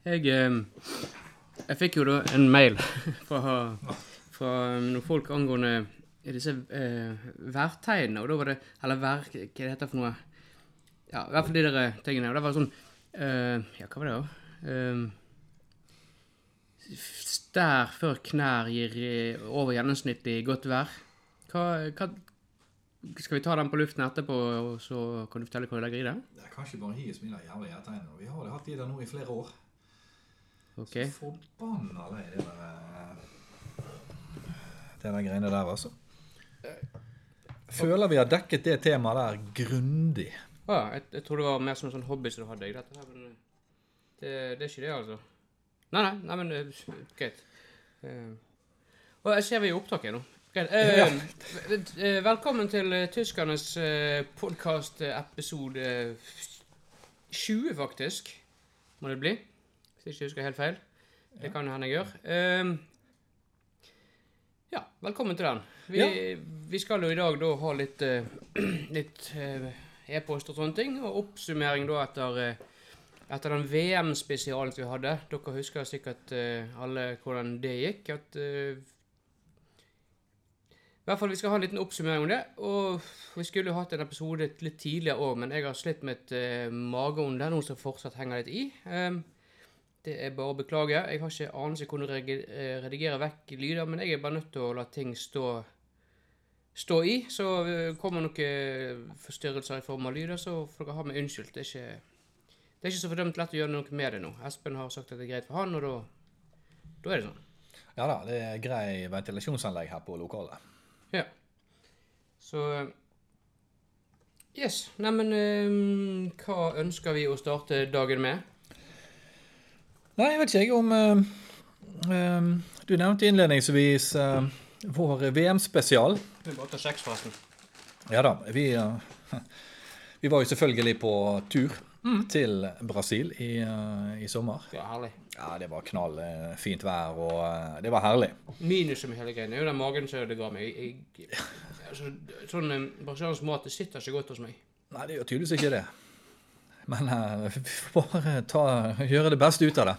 Jeg, eh, jeg fikk jo da en mail fra, fra noen folk angående disse eh, værtegnene, og da var det Eller vær... Hva det heter for noe? Ja, i hvert fall de der eh, tingene. Og det var sånn eh, Ja, hva var det, da? Eh, stær før knær gir eh, over gjennomsnittlig godt vær. Hva, hva Skal vi ta den på luften etterpå, og så kan du fortelle hva du legger i det? Jeg kan ikke bare gi oss mine jævla hjertetegn. Vi har hatt de der nå i flere år. Ok. Så forbanna lei det der eh, Det der greiene der, altså. Føler vi har dekket det temaet der grundig. Ja, jeg, jeg tror det var mer som en sånn hobby som du hadde. Dette her, men eh, det, det er ikke det, altså. Nei, nei, nei men eh, greit. Uh, og jeg ser vi er i opptaket nå. Greit. Eh, eh, velkommen til eh, tyskernes uh, podkast episode 20, faktisk. Må det bli. Hvis jeg ikke husker helt feil. Det kan hende jeg gjør. Eh, ja, velkommen til den. Vi, vi skal jo i dag da ha litt, uh, litt uh, e-post og sånne ting, og oppsummering da etter, eh, etter den VM-spesialen som vi hadde. Dere husker sikkert uh, alle hvordan det gikk. at uh, i hvert fall Vi skal ha en liten oppsummering om det. og Vi skulle jo hatt en episode litt tidligere òg, men jeg har slitt med et uh, er noe som fortsatt henger litt i. Um, det er bare å beklage. Jeg har ikke anelse hvordan å eh, redigere vekk lyder, men jeg er bare nødt til å la ting stå, stå i. Så eh, kommer noen forstyrrelser i form av lyder, så får dere ha meg unnskyldt. Det er ikke, det er ikke så fordømt lett å gjøre noe med det nå. Espen har sagt at det er greit for han, og da, da er det sånn. Ja da, det er grei ventilasjonsanlegg her på lokalet. Ja. Så eh, Yes. Neimen, um, hva ønsker vi å starte dagen med? Nei, jeg vet ikke jeg om uh, um, Du nevnte innledningsvis uh, vår VM-spesial. Vi bare tar kjeks, forresten. Ja da, vi, uh, vi var jo selvfølgelig på tur til Brasil i, i sommer. Ja, herlig. Ja, det var knall eh, vær, og det var herlig. Minuset med hele greia er jo den magen som det ga meg. Jeg, jeg, altså, sånn brasiliansk mat det sitter ikke godt hos meg. Nei, det gjør tydeligvis ikke det. Men eh, vi får bare ta, gjøre det beste ut av det.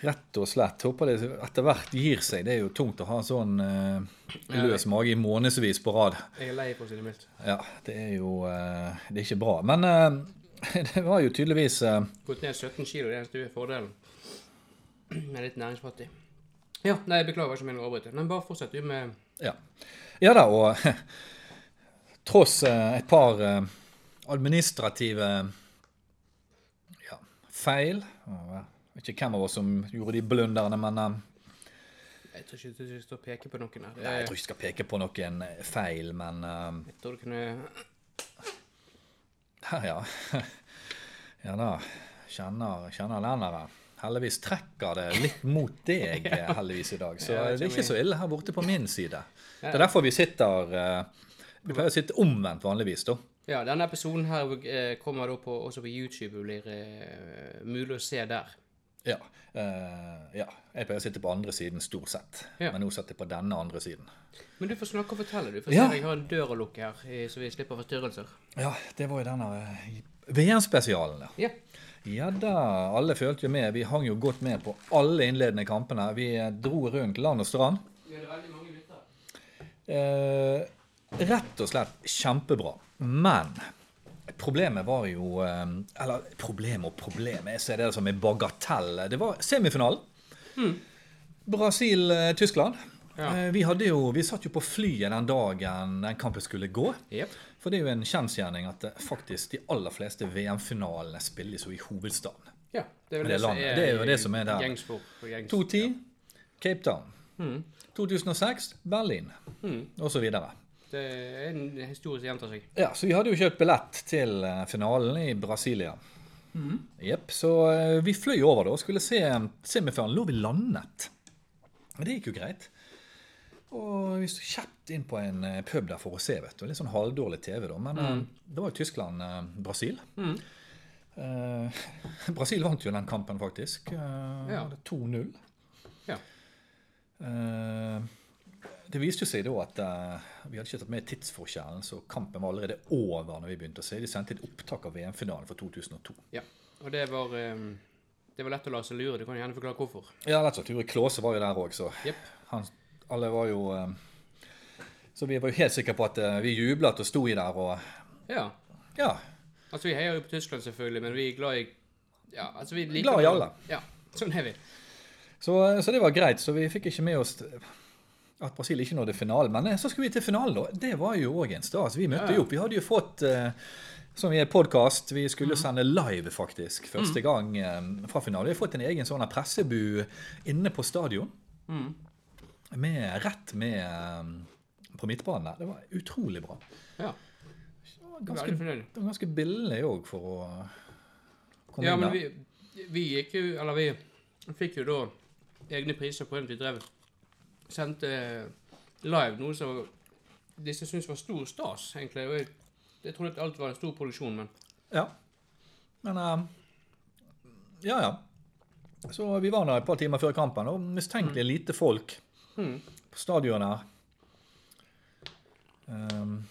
Rett og slett. Håper det etter hvert gir seg. Det er jo tungt å ha sånn uh, løs mage i månedsvis på rad. Jeg er lei, for å si det mildt. Ja, det er jo uh, Det er ikke bra. Men uh, det var jo tydeligvis Gått ned 17 kilo, det er den fordelen. Er litt næringsfattig. Ja, nei, beklager ikke min avbryter. avbryte. Men bare fortsett du med Ja. ja da, og tross et par administrative ja, feil Jeg vet ikke hvem av oss som gjorde de blunderne, men eh, Jeg tror ikke du skal peke på noen her. nei, Jeg tror ikke du skal peke på noen feil, men uh, Jeg tror du kunne ja. Ja da. Kjenner, kjenner den. Heldigvis trekker det litt mot deg eh, heldigvis i dag. Så Ja, det er ikke så ille her borte på min side. Det er derfor vi sitter eh, Vi pleier å sitte omvendt vanligvis, da. Ja, denne episoden her eh, kommer da på, også på YouTube og blir eh, mulig å se der. Ja. uh, ja. Jeg pleier å sitte på andre siden stort sett. Ja. Men nå sitter jeg på denne andre siden. Men du får snakke og fortelle, du. For Ja. jeg har en dør å lukke her, så vi slipper forstyrrelser. Ja, det var jo denne VM-spesialen. ja. Ja. Ja da, alle følte jo med. Vi hang jo godt med på alle innledende kampene. Vi dro rundt land og strand. Vi hadde veldig mange lyttere. Uh, rett og slett kjempebra. Men problemet var jo eh, Eller problem og problem, jeg ser det som en bagatell. Det var semifinalen. Brasil-Tyskland. Ja. Eh, vi, hadde jo, vi satt jo på flyet den dagen den kampen skulle gå. Yep. For det er jo en kjensgjerning at eh, faktisk de aller fleste VM-finalene spilles jo i hovedstaden. Ja, det er, Det det, er, Det er jo det som er der. Gjengs for, for gjengs. 2010 Cape Town. 2006 Berlin. Så videre. Det er en historie som gjentar seg. Ja, så vi hadde jo kjøpt billett til eh, finalen i Brasilia. Jepp, så eh, vi fløy over da og skulle se semifinalen. Lå vi landet. Men det gikk jo greit. Og vi sto kjapt inn på en eh, pub der for å se, vet du. Litt sånn halvdårlig TV, da. Men mm. det var jo Tyskland-Brasil. Eh, Brasil vant jo den kampen, faktisk. Eh, Ja. 2-0. Ja. Eh, det viste jo seg da at uh, vi hadde ikke tatt med tidsforskjellen, så kampen var allerede over når vi begynte å se. De sendte et opptak av VM-finalen for 2002. ja. Og det var um, det var lett å la seg lure. Du kan gjerne forklare hvorfor. Ja, lett sagt. Ture Klåse var jo der òg, så yep. han, alle var jo um, Så vi var jo helt sikre på at uh, vi jublet og sto i der og Ja. Ja. Altså, vi heier jo på Tyskland, selvfølgelig, men vi er glad i Ja, altså, vi liker Glad i alle. Ja, sånn er vi. Så, så det var greit. Så vi fikk ikke med oss at Brasil ikke nådde finalen. Men eh, så skulle vi til finalen, da. Det var jo òg en stas. Vi møtte Ja, ja. jo opp. Vi hadde jo fått eh, som i en podkast. Vi skulle Mhm. sende live, faktisk. Første gang eh, fra finalen. Vi har fått en egen sånn pressebu inne på stadion. Mm. Med, rett med på midtbanen der. Det var utrolig bra. Ja. Ganske, ganske billig òg for å komme Ja, inn men der. vi, vi gikk jo Eller vi fikk jo da egne priser på den vi drev Sendte live noe som disse syntes var stor stas, egentlig. Og jeg, jeg trodde at alt var en stor produksjon, men Ja. Men eh, Ja, ja. Så vi var der et par timer før kampen, og mistenkelig lite folk mm. på stadionet her. Um,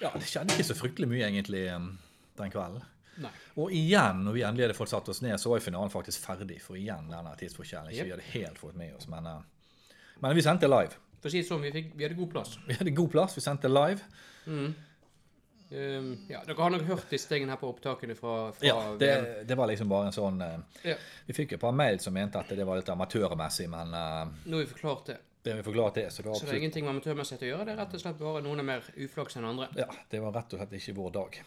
ja, det skjedde ikke så fryktelig mye, egentlig, um, den kvelden. Nei. Og igjen, når vi endelig hadde fått satt oss ned, så var jo finalen faktisk ferdig. For igjen denne tidsforskjellen. Ikke vi hadde helt fått med oss, men, eh, men vi sendte live. For å si det sånn, vi, fikk, vi hadde god plass. Vi hadde god plass, vi sendte live. Mm. Um, ja, dere har nok hørt disse tingene her på opptakene fra, fra Ja, det, det var liksom bare en sånn uh, Ja. Vi fikk et par mail som mente at det var litt amatørmessig, men uh, Nå har vi forklart det. det vi forklart det. Så det Så det er ingenting med amatørmessighet å gjøre. Det er rett og slett bare noen er mer uflaks enn andre. Ja, det var rett og slett ikke vår dag.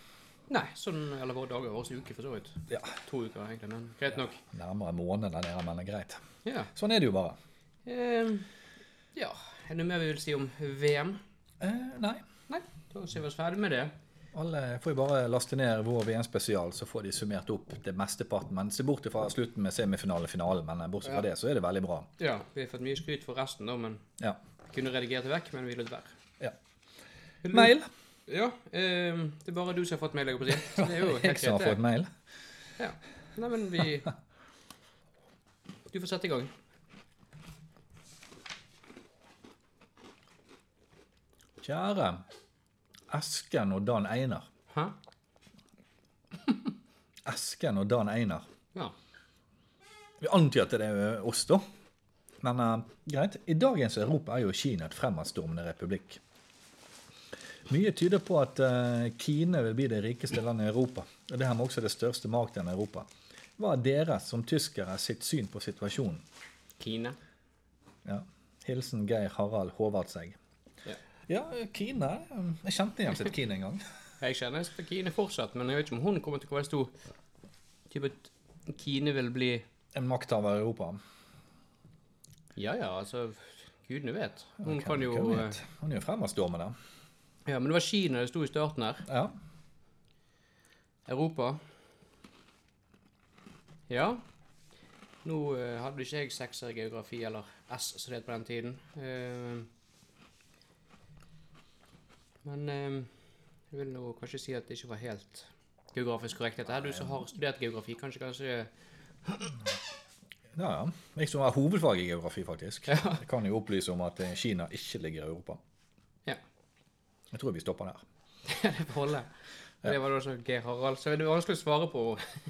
Nei, sånn eller vår dag dager, vår uke for så vidt. Ja, To uker egentlig, men greit nok. Nærmere en måned der nede, men greit. Ja. Sånn er det jo bare. Ehm, ja, er det noe mer vi vil si om VM? Eh, nei. Nei, da ser vi oss ferdig med det. Alle får jo bare laste ned vår VM-spesial, så får de summert opp det mesteparten. Men se bort fra slutten med semifinale finale, men bortsett fra Ja. det, så er det veldig bra. Ja, vi har fått mye skryt for resten da, men Ja. kunne redigert det vekk, men vi lot være. Ja. Mail. Ja, Eh, det er bare du som har fått mail, jeg holdt på å si. Så det er jo Jeg som har fått mail. Ja. Nei, men vi... Du får sette i gang. Kjære Esken og Dan Einar. Hæ? Esken og Dan Einar. Ja. Vi antyder at det er oss, da. Men uh, greit. I dagens Europa er jo Kina et fremadstormende republikk. Mye tyder på at uh, Kina vil bli det rikeste landet i Europa. Og det her med også det største markedet i Europa. Hva er deres som tyskere sitt syn på situasjonen? Kine. Ja. Hilsen Geir Harald Håvardsegg. Ja. Kine. Jeg kjente igjen sitt Kine en gang. Jeg kjenner til Kine fortsatt, men jeg vet ikke om hun kommer til å være stor. Typ at Kine vil bli En makthaver i Europa. Ja ja, altså Gudene vet. Hun kan jo eh, vet? Hun er jo fremadstormende. Ja, men det var Kina det sto i starten her. Ja. Europa. Ja. Nå eh, hadde ikke jeg sekser i geografi, eller S som det het på den tiden. Eh, men eh, jeg vil nå kanskje si at det ikke var helt geografisk korrekt. Dette her, du som har studert geografi, kanskje kanskje Ja, ja. Jeg som har hovedfag i geografi, faktisk. Ja. Jeg kan jo opplyse om at eh, Kina ikke ligger i Europa. Ja. Jeg tror vi stopper der. det får holde. Det var da også Geir Harald. Så det er vanskelig å svare på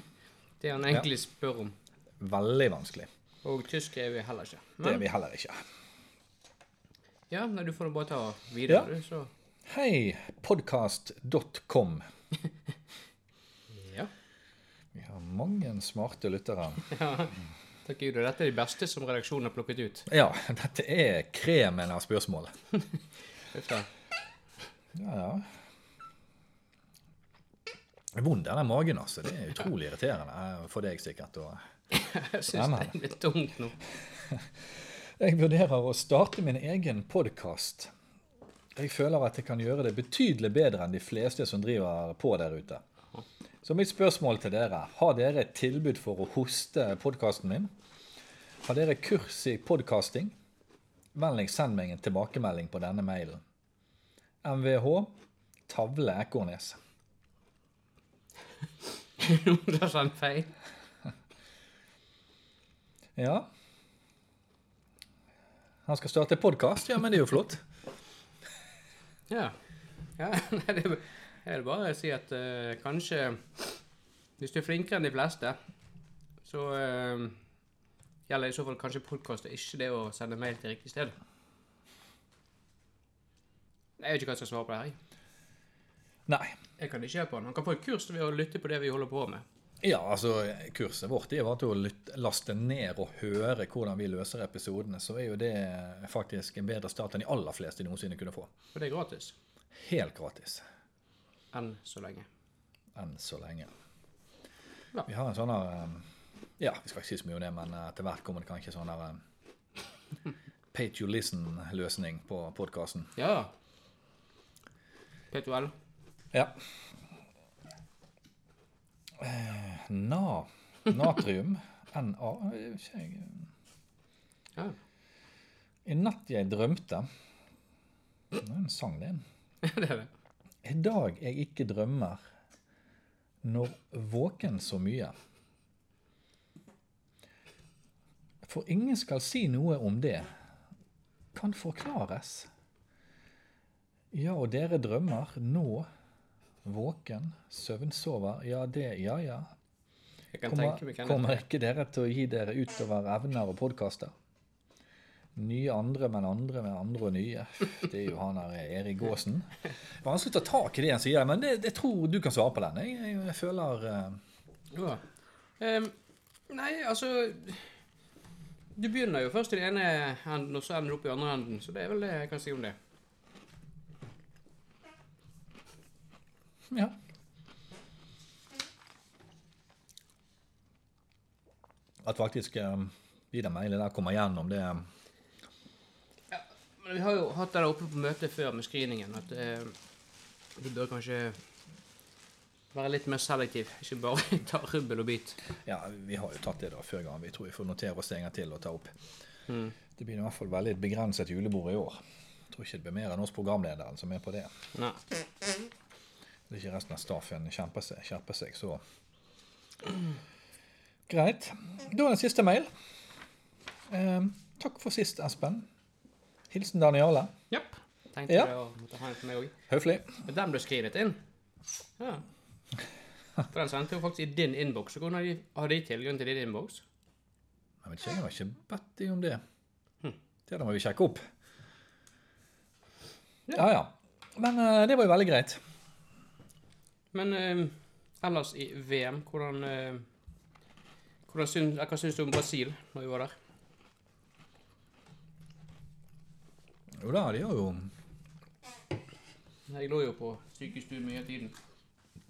det han egentlig spør om. Veldig vanskelig. Og tysk er vi heller ikke. Det er vi heller ikke. ja, nei, du får bare ta videre, Ja. du, så Hei, podcast.com. Ja. Vi har mange smarte lyttere. ja. Takk Gud, og dette er de beste som redaksjonen har plukket ut. Ja, dette er kremen av spørsmål. Uff da. Ja, ja. Er Vond denne magen, altså. Det er utrolig irriterende eh, for deg sikkert. Og Jeg syns det litt tungt nå. jeg vurderer å starte min egen podkast. Jeg føler at jeg kan gjøre det betydelig bedre enn de fleste som driver på der ute. Så mitt spørsmål til dere har dere et tilbud for å hoste podkasten min? Har dere kurs i podkasting? Vennligst send meg en tilbakemelding på denne mailen. MVH Tavle Ekornes. det har sendt feil. Ja. Han skal starte podkast? Ja, men det er jo flott. Ja. ja det er- bare å si at uh, kanskje Hvis du er flinkere enn de fleste, Så uh, gjelder i så fall kanskje podkast og ikke det å sende mail til riktig sted. Jeg vet ikke hva jeg skal svare på det her. Nei. Jeg kan ikke hjelpe han. Han kan få et kurs ved å lytte på det vi holder på med. Ja, altså, kurset vårt det var til å laste ned og høre hvordan vi løser episodene. Så er jo det faktisk en bedre start enn de aller fleste noensinne kunne få. For det er gratis. Helt gratis. Enn så lenge. Enn så lenge. Ja. Vi har en sånn her um, Ja, vi skal ikke si så mye om det, men til etter hvert kommer det kanskje sånn her um, Pay to listen-løsning på podkasten. Ja. P2L. Ja. Na. Natrium. NA. Ja. I natt jeg drømte Det er en sang, det. det er det. I dag jeg ikke drømmer, når våken så mye. For ingen skal si noe om det, kan forklares. Ja, og dere drømmer nå, våken, søvnsover, ja det, ja ja. Jeg kan Kommer, tenke meg kommer er. ikke dere til å gi dere utover evner og podkaster? Nye andre, men andre med andre og nye. Det er jo han her Erik Gåsen. Vanskelig å ta tak i det han sier, men det, jeg tror du kan svare på den. Jeg, jeg, jeg føler uh... Ja. um, nei, altså Du begynner jo først i den ene enden, og så ender du opp i andre enden. Så det er vel det jeg kan si om det. Ja. At faktisk eh, de der mailene der kommer gjennom, det ja, Men vi har jo hatt det der oppe på møtet før med screeningen, at eh, du bør kanskje være litt mer selektiv. Ikke bare ta rubbel og bit. Ja, vi har jo tatt det da før gang. Vi tror vi får notere oss det en gang til og ta opp. Mm. Det blir i hvert fall veldig begrenset julebord i år. Jeg tror ikke det blir mer enn oss programlederen som er på det. Nei. Det ikke resten av staffen skjerper seg, skjerper seg, så Greit. Da er det siste mail. Eh, takk for sist, Espen. Hilsen Daniale. Yep. Tenkte Ja. å måtte ha en for meg òg. Høflig. Men den ble skrevet inn. Ja. For den sendte jo faktisk i din innboks. Hvordan har de, har de tilgang til din innboks? Jeg vet ikke, jeg har ikke bedt deg om det. Det må vi sjekke opp. Ja, ja. Men uh, det var jo veldig greit. Men eh, ellers i VM, hvordan eh, hvordan syns, Hva syns du om Brasil når vi var der? Jo da, de har jo Jeg lå jo på sykestuen mye av tiden.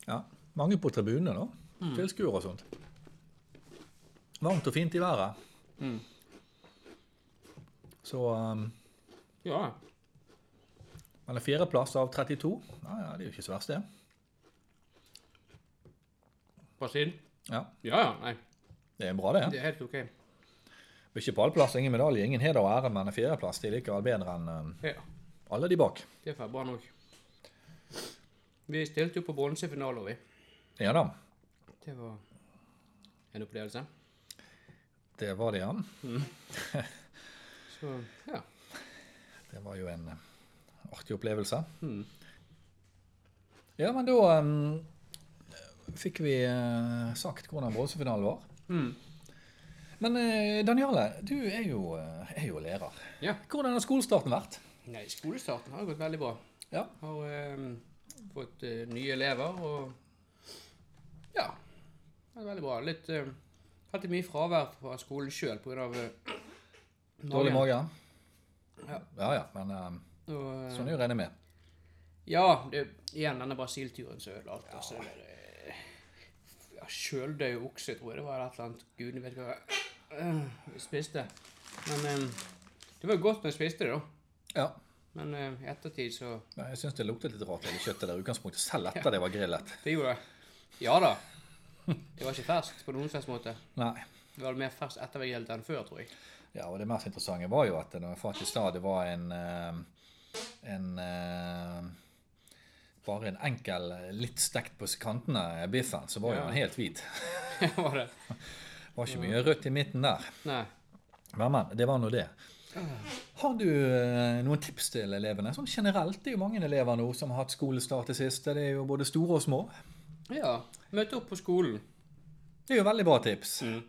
ja, mange på tribunene, da. Tilskuere og sånt. Varmt og fint i været. Mm. Så um, Ja. Men en fjerdeplass av 32, ja, ja, det er jo ikke så verst, det. Brasil? Ja, Ja, ja. Nei. Det er bra, det. Det er helt OK. Ikke pallplass, ingen medalje, ingen heder og ære, men en fjerdeplass er likevel bedre enn um, Ja, alle de bak. det er bra nok. Vi stilte jo på bronsefinalen, vi. Ja da, Det var en opplevelse. det var det, ja. Så ja. Det var jo en eh, artig opplevelse. Mm. Ja, men da um, fikk vi eh, sagt hvordan bronsefinalen var. Mm. Men eh, Daniale, du er jo, eh, er jo lærer. Ja. Hvordan har skolestarten vært? Nei, skolestarten har gått veldig bra. Ja. Har fått nye elever og Ja. Det er veldig bra. Litt uh, Hatt mye fravær fra skolen sjøl pga. Uh, Dårlig mage? Ja. Ja ja, men eh, sånn er jo regnet med. Ja, det, igjen denne Brasil-turen som ødela alt. Altså, det, ja, Sjøldød okse, tror jeg det var. et eller annet. Gudene vet hva jeg spiste. Men eh, det var jo godt når jeg spiste det, da. Ja. Men eh, i ettertid så Men Jeg syns det luktet litt rart av kjøttet der utgangspunktet, selv etter det var grillet. Det gjorde det. Ja da. Det var ikke ferskt på noen slags måte. Nei. Det var mer ferskt etter vi gjeldt enn før, tror jeg. Ja, og det mest interessante var jo at når jeg faktisk sa det var en en bare en enkel, litt stekt på kantene biffen, så var jo Ja. den helt hvit. var det? Var ikke mye rødt i midten der. Nei. Men, men, det var nå det. Har du eh, noen tips til elevene? Sånn generelt, det er jo mange elever nå som har hatt skolestart det siste. Det er jo både store og små. Ja. Møte opp på skolen. Det er jo veldig bra tips. Mm.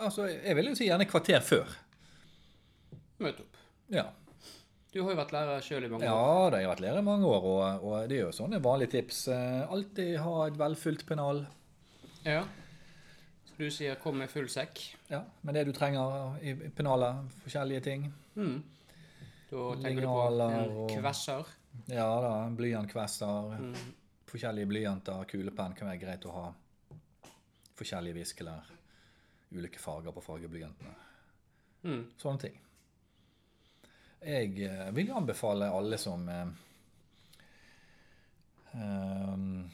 Altså, jeg vil jo si gjerne kvarter før. Møte opp. Ja. Du har jo vært lærer sjøl i mange år. Ja, har jeg vært lærer i mange år, og, og det er jo sånne vanlige tips. Eh, Alltid ha et velfylt pennal. Ja. Så du sier 'kom med full sekk'? Ja, med det du trenger i pennalet. Forskjellige ting. Mm. Da tenker du på en kvesser. Ja da, blyantkvester, Mm. forskjellige blyanter, kulepenn kan være greit å ha. Forskjellige viskelær. Ulike farger på fargeblyantene. Mm. Sånne ting. Jeg eh, vil jo anbefale alle som eh, ønsker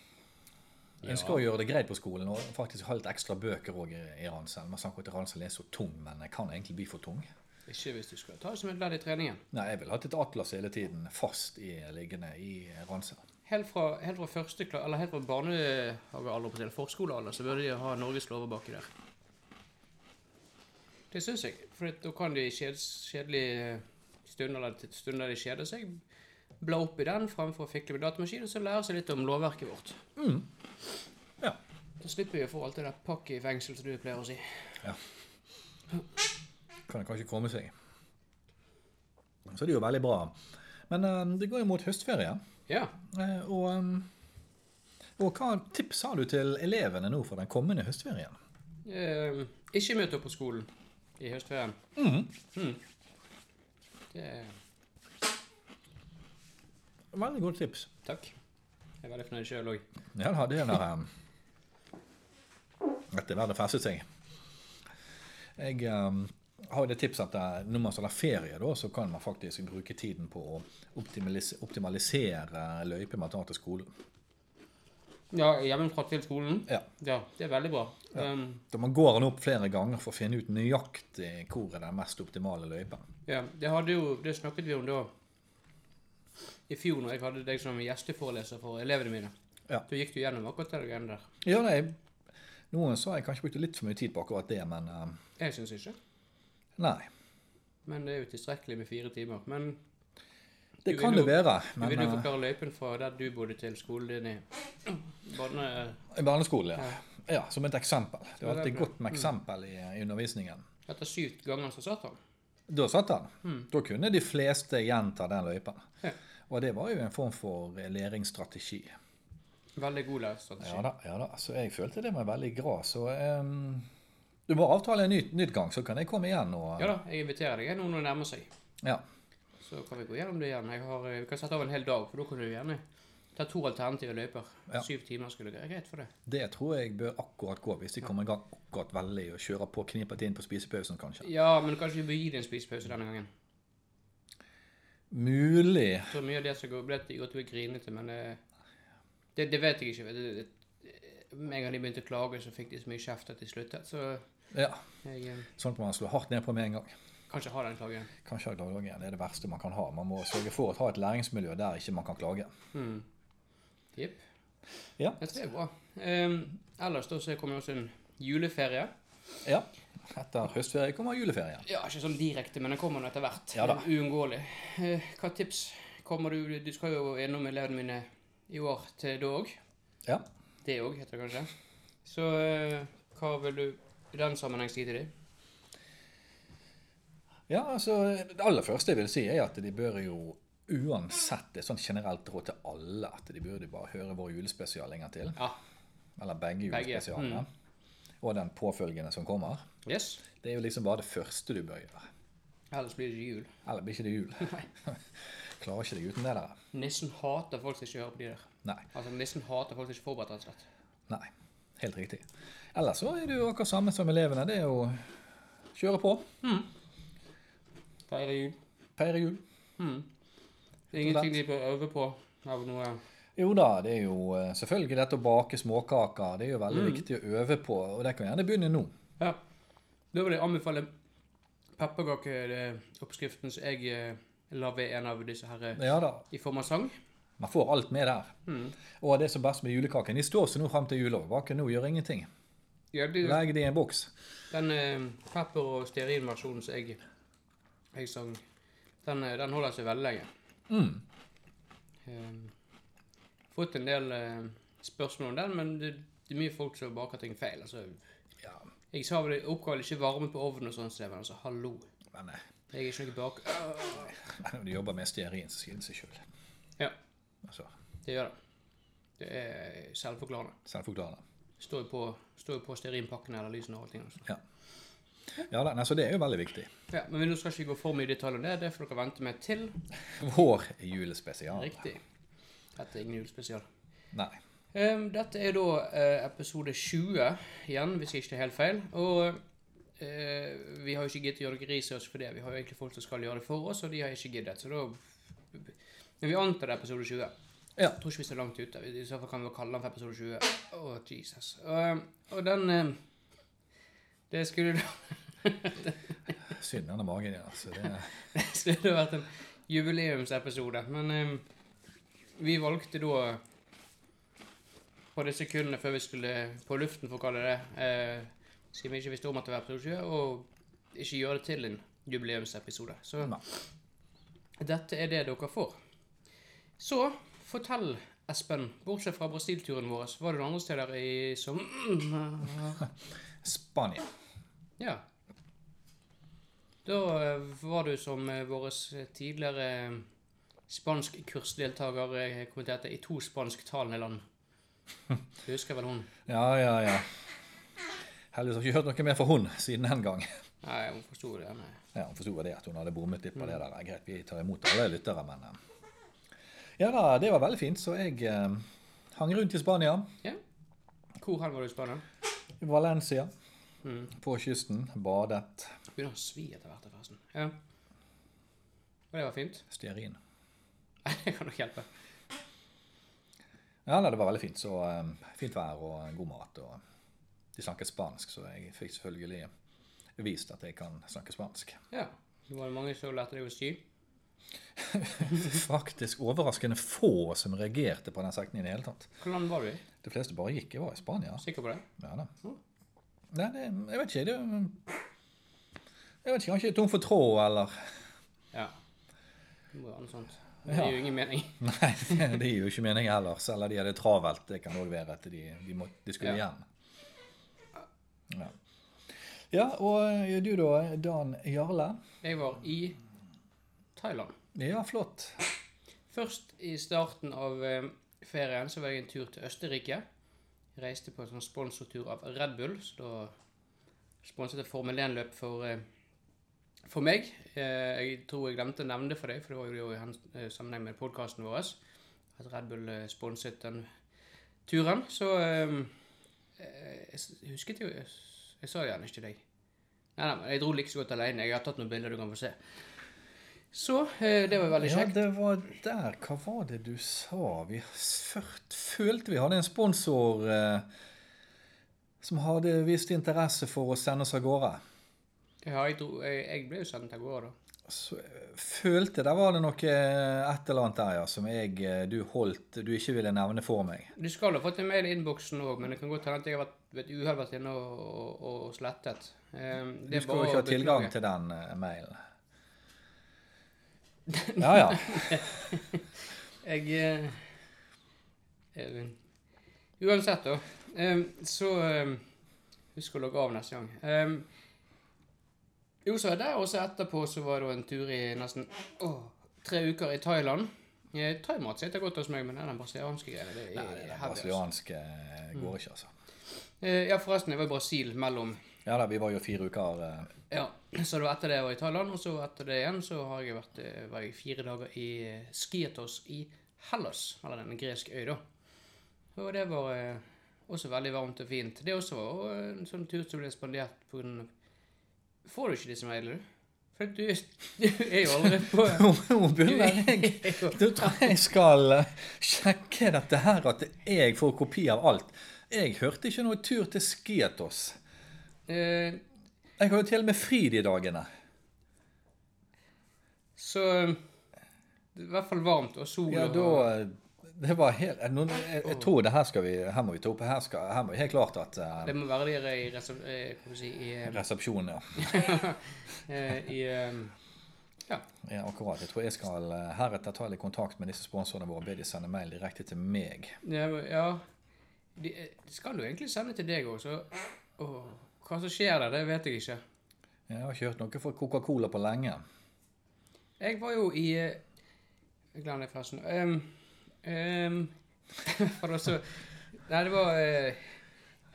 ønsker å gjøre det greit på skolen, og faktisk ha litt ekstra bøker òg i, Ransel, ranselen. Man snakker at ranselen er så tung, men den kan egentlig bli for tung. Ikke hvis du skal ta det som et ledd i treningen. Nei, jeg ville hatt et atlas hele tiden fast i, liggende i ranselen. Helt fra, helt fra første eller helt fra barnehagealder på til forskolealder, så burde de ha Norges lover baki der. Det syns jeg. For da kan de i stunder eller til stunder de kjeder seg, bla opp i den fremfor å fikle med datamaskin, og så lære seg litt om lovverket vårt. Mm. Ja. Så slipper vi å få alt det der pakket i fengsel, som du pleier å si. Ja. Kan det kanskje komme seg. Så det er jo veldig bra. Men eh, det går jo mot høstferie. Ja. Uh, og, um, og hva tips har du til elevene nå for den kommende høstferien? Uh, ikke møte opp på skolen i høstferien. Mm. Mm. Er Veldig godt tips. Takk. Jeg er veldig fornøyd sjøl òg. Ja da, det er der um, Dette er verdens å ting. Jeg um, har jo det tipset at eh, når man skal ha ferie, da, så kan man faktisk bruke tiden på å optimalis optimalisere løyper man tar til skolen. Ja, hjemmefra til skolen. Ja. Ja, det er veldig bra. Um, Da man går den opp flere ganger for å finne ut nøyaktig hvor er den mest optimale løypen. ja, det, jo, det snakket vi om da i fjor når jeg hadde deg som gjesteforeleser for elevene mine. Ja. Da gikk du gjennom akkurat det greiene der. Ja, nei, noen sa jeg kanskje brukte litt for mye tid på akkurat det, men um, Jeg syns ikke. nei. Men det er jo tilstrekkelig med fire timer. Men Det Du kan jo, det være. være. du vil jo uh, forklare løypen fra der du bodde til skolen din i barne... i barneskolen, ja. Ja. Som et eksempel. Det er alltid godt med eksempel i, i undervisningen. Etter syv ganger så satt han. Da satt han. Mm. Da kunne de fleste gjenta den løypen. Ja. Og det var jo en form for læringsstrategi. Veldig god læringsstrategi. Ja da, ja da. Så jeg følte det var veldig bra. Så um, du må avtale en ny, nytt gang, så kan jeg komme igjen og Ja da, jeg inviterer deg nå når det nærmer seg. Ja. Så kan vi gå gjennom det igjen. Har, vi kan sette av en hel dag, for da kan du gjerne ta to alternative løyper. Ja. Syv timer skulle være greit for det. Det tror jeg bør akkurat gå, hvis de kommer i gang akkurat veldig og kjører på knipet inn på spisepausen, kanskje. Ja, men kanskje vi bør gi deg en spisepause denne gangen. Mulig. Så mye av det som går, ble til godt å bli grinete, men eh, det, det vet jeg ikke. Det, det, med en gang de begynte å klage, så fikk de så mye kjeft at de sluttet. Så Ja. jeg eh, Sånn at man slår hardt ned på med en gang. Kan ikke ha den klagen. Kanskje ha klagen. Det er det verste man kan ha. Man må sørge for å ha et læringsmiljø der ikke man kan klage. Mm. Yep. Ja. Jeg tror det er bra. Um, ellers da så kommer jo også en juleferie. ja. Etter høstferie kommer juleferien. Ja, ikke sånn direkte, men den kommer nå etter hvert. Ja da. Uunngåelig. Uh, hva tips kommer du Du skal jo innom elevene mine i år til det òg. Ja. Det òg, heter det kanskje. Så uh, hva vil du i den sammenheng si til dem? Ja, altså, Det aller første jeg vil si, er at de bør jo uansett et sånn generelt råd til alle at de burde bare høre vår julespesial en gang til. Ja. Eller begge julespesialene. Og den påfølgende som kommer. Yes. Det er jo liksom bare det første du bør gjøre. Ellers blir det ikke jul. Eller blir ikke det jul. Klarer ikke deg uten det der. Nissen hater folk som ikke hører på de der. Nei. Altså, Nissen hater folk som ikke er forberedt, rett og slett. Nei. Helt riktig. Ellers så er det jo akkurat samme som elevene. Det er jo kjøre på. Feire jul. Feire jul. Mm. Det er ingenting de bør øve på av noe Jo da, det er jo eh, selvfølgelig dette å bake småkaker. Det er jo veldig Mm. viktig å øve på, og det kan gjerne begynne nå. Ja. Da vil jeg anbefale pepperkakeoppskriften som jeg eh, la ved en av disse her eh, Ja i form av sang. man får alt med der. Mm. Og det som er best med julekaken, de står seg nå frem til jul òg. Bake nå, gjør ingenting. Ja, det, Legg det i en boks. den eh, pepper- og stearinversjonen som jeg, jeg sang, den, eh, den holder seg veldig lenge. Mm. Um, fått en del uh, spørsmål om den, men det, det er mye folk som baker ting feil. Altså, Ja. Jeg sa vel oppga vel ikke varme på ovnen og sånn, var altså hallo. Men Jeg er ikke noe bak... når du jobber med stearin, så sier det seg sjøl. Ja, Altså, det gjør det. Det er selvforklarende. selvforklarende. Står jo på, står på stearinpakkene eller lysene og allting. Altså. Ja. Ja da, nei, så det er jo veldig viktig. Ja, men vi nå skal ikke gå for mye i detalj om det. Det får dere vente med til. Vår julespesial. Riktig. Dette er ingen julespesial. Nei. Um, dette er da uh, episode 20 igjen, hvis jeg ikke tar helt feil. Og uh, vi har jo ikke giddet å gjøre noe research for det. Vi har jo egentlig folk som skal gjøre det for oss, og de har ikke giddet. Så da Men vi antar det er episode 20. Ja. Jeg tror ikke vi er så langt ute. I så fall kan vi kalle den for episode 20. Å, Jesus. Og, og den eh, Det skulle da Syndende magen ja. Så Det, Det skulle vært en jubileumsepisode, men um, vi valgte da på de sekundene før vi skulle på luften, for å kalle det det, eh, siden vi ikke visste om at det var episode 20, og ikke gjøre det til en jubileumsepisode. Så Nei. dette er det dere får. Så fortell, Espen, bortsett fra Brasil-turen vår, var det noen andre steder i som Spania. Ja. Da eh, var du som eh, vår tidligere spansk spanskkursdeltaker eh, kommenterte i to spansktalende land. Du husker vel hun? Ja, ja, ja. Heldigvis har jeg ikke hørt noe mer fra hun siden den gang. Nei, hun forsto det. Nei. Ja, Hun forsto det at hun hadde bommet litt på det der. Greit, vi tar imot alle lyttere, men eh, Ja da, det var veldig fint, så jeg eh, hang rundt i Spania. Ja. Hvor hen var du i Spania? Valencia. Mm. På kysten. Badet. Begynner å svi etter hvert, forresten. Ja. Og det var fint. Stearin. det kan nok hjelpe. Ja, nei, det var veldig fint. Så um, fint vær og god mat. Og de snakket spansk, så jeg fikk selvfølgelig vist at jeg kan snakke spansk. Ja. Det var mange som lærte deg å sy. Faktisk overraskende få som reagerte på den setningen i det hele tatt. Land var du i? De fleste bare gikk. Jeg var i Spania. Sikker på det? Ja da. Nei, det, jeg vet ikke. Det, jeg vet ikke, Kanskje tom for tråd, eller Ja. Det må være noe sånt. Det gir jo ingen mening. Nei, det, det gir jo ikke mening ellers. Eller de hadde travelt. Det kan òg være at de, de, må, de skulle Ja. hjem. Ja. ja, og du da, Dan Jarle? Jeg var i Thailand. Ja, flott. Først i starten av eh, ferien så var jeg en tur til Østerrike. Jeg reiste på en sånn sponsortur av Red Bull, så da sponset jeg Formel 1-løp for, eh, for meg. Eh, jeg tror jeg glemte å nevne det for deg, for det var jo i sammenheng med podkasten vår at Red Bull sponset den turen. Så jeg husket jo Jeg, jeg sa gjerne ikke til deg. Nei, nei, men jeg dro like så godt alene. Jeg har tatt noen bilder du kan få se. Så eh, det var veldig kjekt. Ja, det var der. Hva var det du sa? Vi følte vi hadde en sponsor eh, som hadde vist interesse for å sende oss av gårde. Ja, jeg, dro, jeg, jeg ble jo sendt av gårde, da. Så jeg følte Der var det noe eh, et eller annet der, ja, som jeg, eh, du holdt Du ikke ville nevne for meg. Du skal ha fått en mail i innboksen òg, men det kan godt hende at jeg har vært ved uhell vært inne og, og, og slettet. Um, Du skal jo ikke ha tilgang til den eh, mailen. Ja, ja. Jeg eh, Uansett, da. eh, så eh, Husk å logge av neste gang. Eh, jo, så er det, og så etterpå så var det en tur i nesten å, tre uker i Thailand. Eh, Thaimat sitter godt hos meg, men den brasilianske greia det er Nei, heavy, altså. brasilianske eh, går ikke, altså. Eh, ja, forresten, jeg var i Brasil mellom Ja da, vi var jo fire uker eh, Ja, så det var etter det jeg var i Thailand, og så etter det igjen så har jeg vært eh, var jeg fire dager i Skietos Skiatos i Hellas, eller den greske øy, da. Og det var eh, også veldig varmt og fint. Det også var også en sånn tur som ble spandert på grunn av Får du ikke disse mailene, du? For du, du er jo aldri på Hun Du begynner er jeg Du tror jeg skal eh, sjekke dette her, at jeg får kopi av alt. Jeg hørte ikke noe tur til Skiatos. Eh, Jeg har jo til og med fri de dagene. Så det er i hvert fall varmt og sol Ja, da Det var helt jeg, jeg, jeg tror det her skal vi Her må vi ta opp. Her, skal, her må vi helt klart at uh, Det må være der i, resep- eh, si, i, um, Resepsjonen, ja. eh, i um, Ja. ja. Akkurat. Jeg tror jeg skal heretter ta litt kontakt med disse sponsorene våre og be de sende mail direkte til meg. Ja, ja de, de skal jo egentlig sende til deg òg, så Åh, hva som skjer der, det vet jeg ikke. Jeg har ikke hørt noe fra Coca-Cola på lenge. Jeg var jo i eh, Jeg glemte det forresten. Um, um, for også, Nei, det var uh,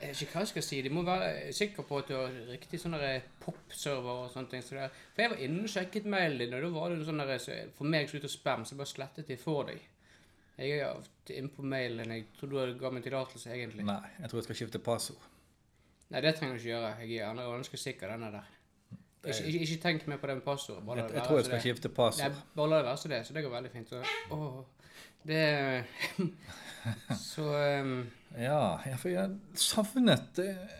Jeg vet ikke hva jeg skal si. De må være sikre på at du har riktig sånn pop-server og sånne ting. Så for jeg var inne og sjekket mailen din, og da var det noe sånn der, så for meg så ut og spam, så jeg bare slettet de for deg. Jeg er inne på mailen. Jeg tror du ga meg tillatelse, egentlig. Nei, jeg tror jeg skal skifte passord. Nei, det trenger du ikke gjøre. Jeg er ganske sikker denne der. Ikke, ikke, ikke tenk mer på den passordet. Jeg, jeg tror jeg skal det. skifte Nei, bare la det være som det, så det går veldig fint. Så, åh, det Så um, Ja, ja, for jeg savnet eh,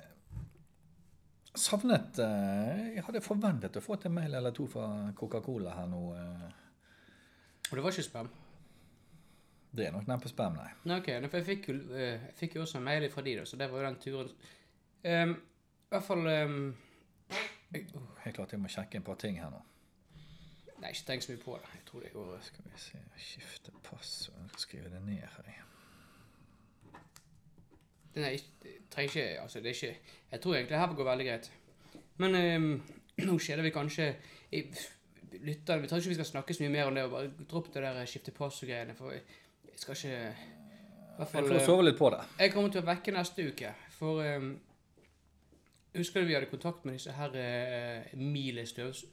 Savnet eh, Jeg hadde forventet å få et mail eller to fra Coca-Cola her nå. eh. Og det var ikke spam? Det er nok neppe spam, nei. Nei, ok, jeg fikk jo, jeg fikk jo også mail fra de, da, så det var jo den turen. Ehm, I hvert fall um, jeg, åh, Helt klart jeg må sjekke en par ting her nå. Nei, ikke tenk så mye på det. Jeg tror det går Skal vi se Skifte passord. og skrive det ned her. Det er ikke, trenger ikke Altså, det er ikke Jeg tror egentlig det her går veldig greit. Men um, nå det vi kanskje jeg, Lytter, Vi tror ikke vi skal snakke så mye mer om det. og Bare dropp det der skifte passord-greiene. For jeg, jeg skal ikke hvert fall, Jeg får eh, sove litt på det. Jeg kommer til å vekke neste uke, for um, Husker vi hadde kontakt med disse her uh, Mile støvs...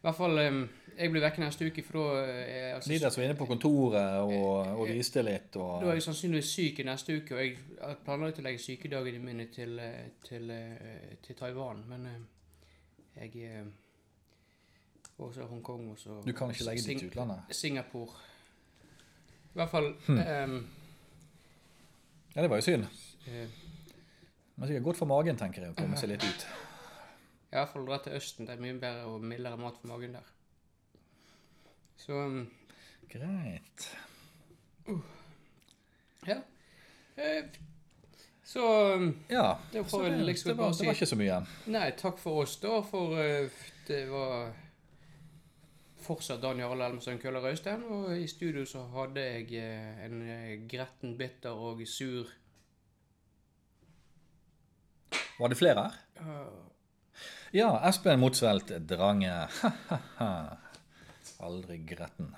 I hvert fall um, Jeg ble vekke neste uke, for da uh, altså, Nidas var inne på kontoret og, og viste litt Da og er jeg sannsynligvis syk i neste uke, og jeg planla å legge sykedagene mine til, eh, til, eh, til Taiwan, men eh, jeg eh, Og så Hongkong, og så Du kan ikke legge Sing- dit utlandet? Singapore. I hvert fall Hmm. um, Ja, det var jo synd. eh, Men sikkert godt for magen, tenker jeg, å komme seg litt ut. I hvert fall dra til Østen. Det er mye bedre og mildere mat for magen der. Så um, Greit. ja. Uh, så um, Ja, Det så det, liksom det, var, det var ikke så mye. Nei, takk for oss, da. For uh, det var fortsatt Dan Jarle Elmesøn Køller Røystein. Og i studio så hadde jeg eh, en gretten, bitter og sur Var det flere her? uh, Ja, Espen Motsvelt Drange. Aldri gretten.